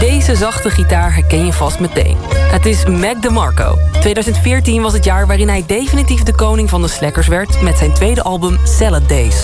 Deze zachte gitaar herken je vast meteen. Het is Mac DeMarco. 2014 was het jaar waarin hij definitief de koning van de slackers werd... met zijn tweede album Salad Days.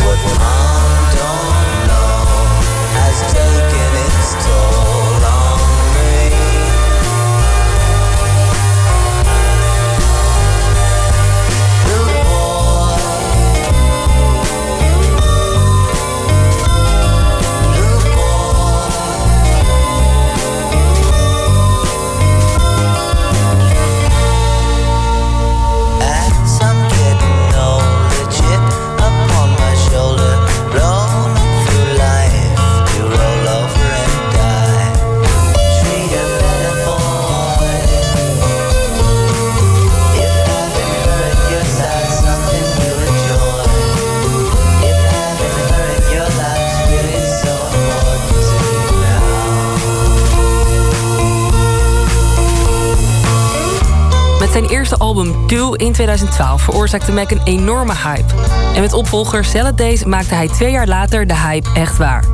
Zijn eerste album Do in 2012 veroorzaakte Mac een enorme hype. En met opvolger Salad Days maakte hij twee jaar later de hype echt waar.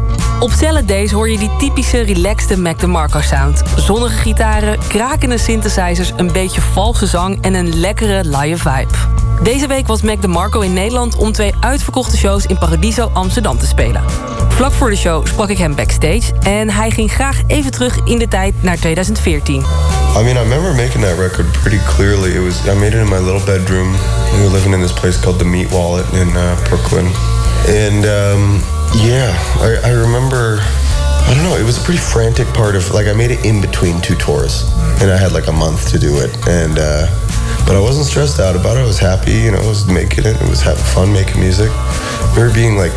Op Salad Days hoor je die typische relaxte Mac DeMarco sound. Zonnige gitaren, krakende synthesizers, een beetje valse zang en een lekkere live vibe. Deze week was Mac DeMarco in Nederland om twee uitverkochte shows in Paradiso Amsterdam te spelen. Vlak voor de show sprak ik hem backstage en hij ging graag even terug in de tijd naar 2014. I mean, I remember making that record pretty clearly. It was I made it in my little bedroom. We were living in this place called the Meat Wallet in uh, Brooklyn, and um, yeah, I, I remember. I don't know. It was a pretty frantic part of like I made it in between two tours, and I had like a month to do it, and uh, but I wasn't stressed out about it. I was happy, you know. I was making it. It was having fun making music. We were being like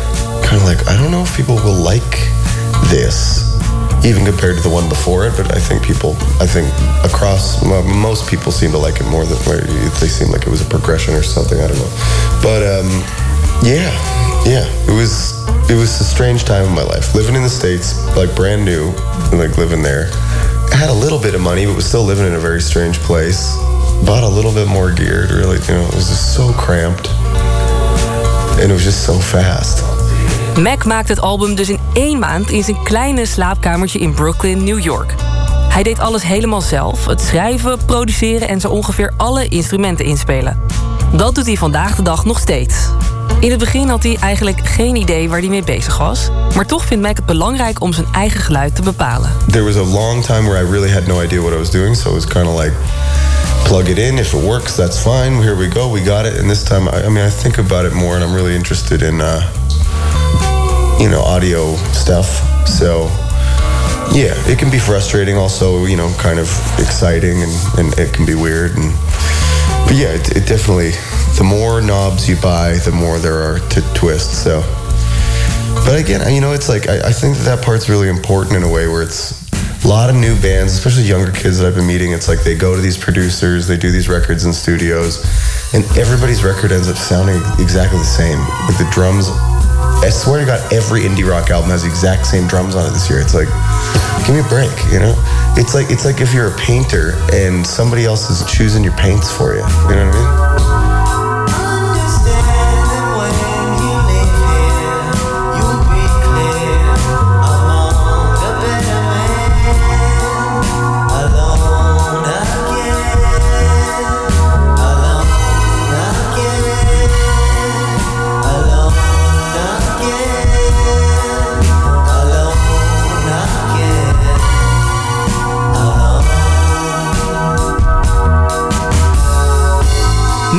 kind of like I don't know if people will like this even compared to the one before it. But I think people, I think across mo- most people seem to like it more than where they seem like it was a progression or something. I don't know, but um, yeah, yeah, it was it was a strange time in my life living in the states, like brand new, like living there. I had a little bit of money, but was still living in a very strange place. Bought a little bit more gear. Really, you know, it was just so cramped, and it was just so fast. Mac maakt het album dus in één maand in zijn kleine slaapkamertje in Brooklyn, New York. Hij deed alles helemaal zelf: het schrijven, produceren en zo ongeveer alle instrumenten inspelen. Dat doet hij vandaag de dag nog steeds. In het begin had hij eigenlijk geen idee waar hij mee bezig was, maar toch vindt Mac het belangrijk om zijn eigen geluid te bepalen. There was a long time where I really had no idea what I was doing, so it was kind of like plug it in. If it works, that's fine. Here we go. We got it. And this time, I, I mean, I think about it more, and I'm really interested in. Uh, you know, audio stuff. So, yeah, it can be frustrating, also, you know, kind of exciting, and, and it can be weird. And, but yeah, it, it definitely, the more knobs you buy, the more there are to twist. So, but again, you know, it's like, I, I think that that part's really important in a way where it's, a lot of new bands, especially younger kids that I've been meeting, it's like they go to these producers, they do these records in studios, and everybody's record ends up sounding exactly the same. Like the drums I swear to God, every indie rock album has the exact same drums on it this year. It's like, give me a break, you know? It's like it's like if you're a painter and somebody else is choosing your paints for you. You know what I mean?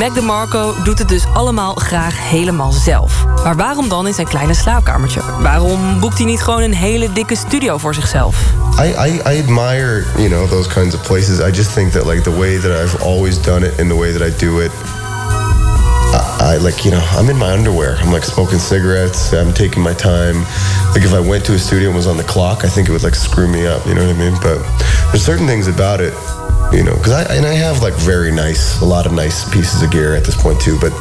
Mac DeMarco doet het dus allemaal graag helemaal zelf. Maar waarom dan in zijn kleine slaapkamertje? Waarom boekt hij niet gewoon een hele dikke studio voor zichzelf? I, I, I admire, you know, those kinds of places. I just think that like the way that I've always done it and the way that I do it, I, like, you know, I'm in my underwear. I'm like smoking cigarettes. I'm taking my time. Like if I went to a studio and was on the clock, I think it would like screw me up. You know what I mean? But there's certain things about it you know, because I and I have like very nice, a lot of nice pieces of gear at this point too. But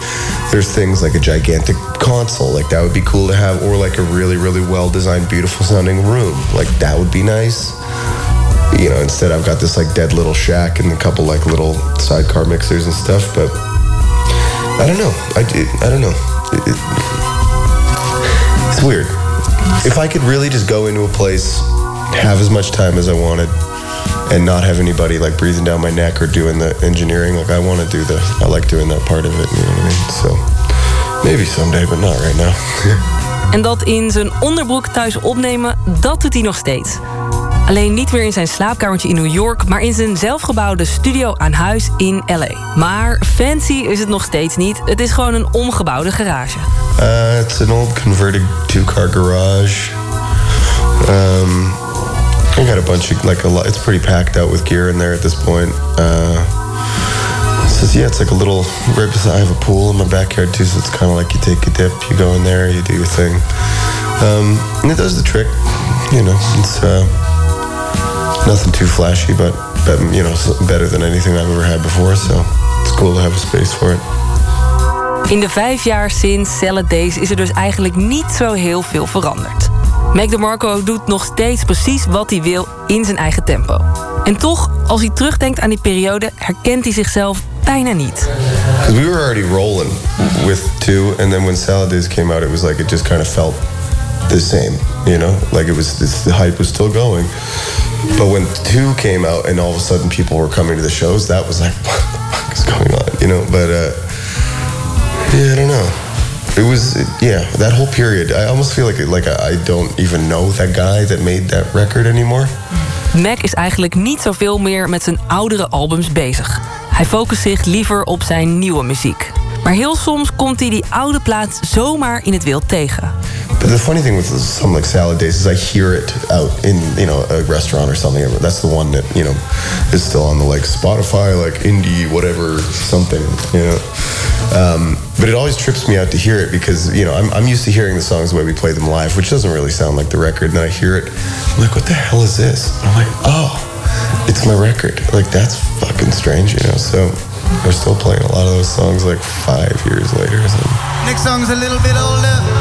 there's things like a gigantic console, like that would be cool to have, or like a really, really well designed, beautiful sounding room, like that would be nice. You know, instead I've got this like dead little shack and a couple like little sidecar mixers and stuff. But I don't know. I, it, I don't know. It, it, it's weird. If I could really just go into a place, have as much time as I wanted, and not have anybody like breathing down my neck or doing the engineering, like I want to do the, I like doing that part of it. You know what I mean? So maybe someday, but not right now. En dat in zijn onderbroek thuis opnemen, dat doet hij nog steeds. Alleen niet meer in zijn slaapkamertje in New York, maar in zijn zelfgebouwde studio aan huis in LA. Maar fancy is het nog steeds niet. Het is gewoon een omgebouwde garage. Uh, it's an old converted two-car garage. Um, I got a bunch of like a lot. It's pretty packed out with gear in there at this point. Uh, so yeah, it's like a little right beside. I have a pool in my backyard too, so it's kind of like you take a dip, you go in there, you do your thing, um, and it does the trick. You know, it's. Uh, nothing too flashy, but, but you know, better than anything I've ever had before. So it's cool to have a space for it. In de vijf jaar sinds Salad Days is er dus eigenlijk niet zo heel veel veranderd. Mac DeMarco doet nog steeds precies wat hij wil in zijn eigen tempo. En toch, als hij terugdenkt aan die periode, herkent hij zichzelf bijna niet. we were already rolling with two, and then when Salad Days came out, it was like it just kind of felt the same, you know, like it was the hype was still going. But when two came out and all of a sudden people were coming to the shows, that was like, what the fuck is going on? You know, but uh, yeah, I don't know. It was yeah, that whole period. I almost feel like like I don't even know that guy that made that record anymore. Mac is eigenlijk niet zoveel meer met zijn oudere albums bezig. Hij focust zich liever op zijn nieuwe muziek. Maar heel soms komt hij die oude plaat zomaar in het wild tegen. But the funny thing with something like Salad Days is I hear it out in you know a restaurant or something. That's the one that you know is still on the like Spotify, like indie, whatever, something. You know, um, but it always trips me out to hear it because you know I'm, I'm used to hearing the songs the way we play them live, which doesn't really sound like the record. And then I hear it, I'm like, what the hell is this? And I'm like, oh, it's my record. Like that's fucking strange, you know. So we're still playing a lot of those songs like five years later. So. Next song's a little bit older.